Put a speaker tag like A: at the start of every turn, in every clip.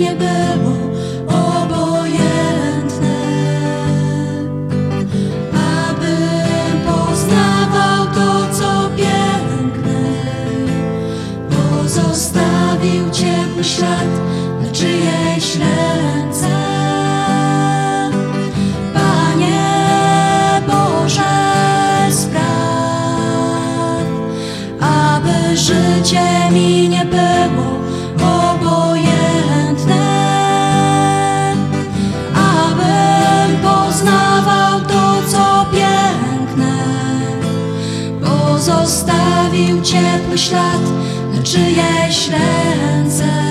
A: nie było obojętne, abym poznawał to, co piękne, pozostawił ciepły ślad na czyjejś ręce. Pozostawił ciepły ślad na czyjejś ręce.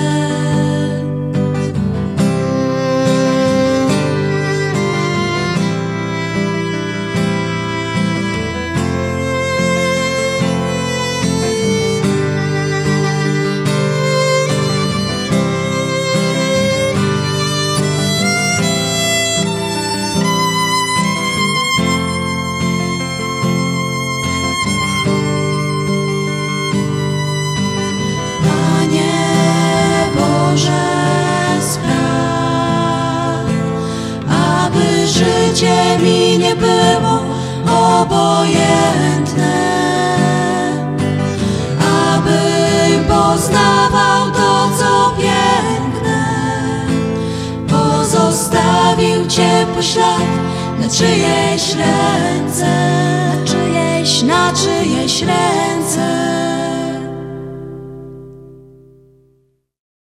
A: Życie mi nie było obojętne, abym poznawał to, co piękne, pozostawił ciepły ślad na czyjejś ręce, na czyjejś, na czyjejś ręce.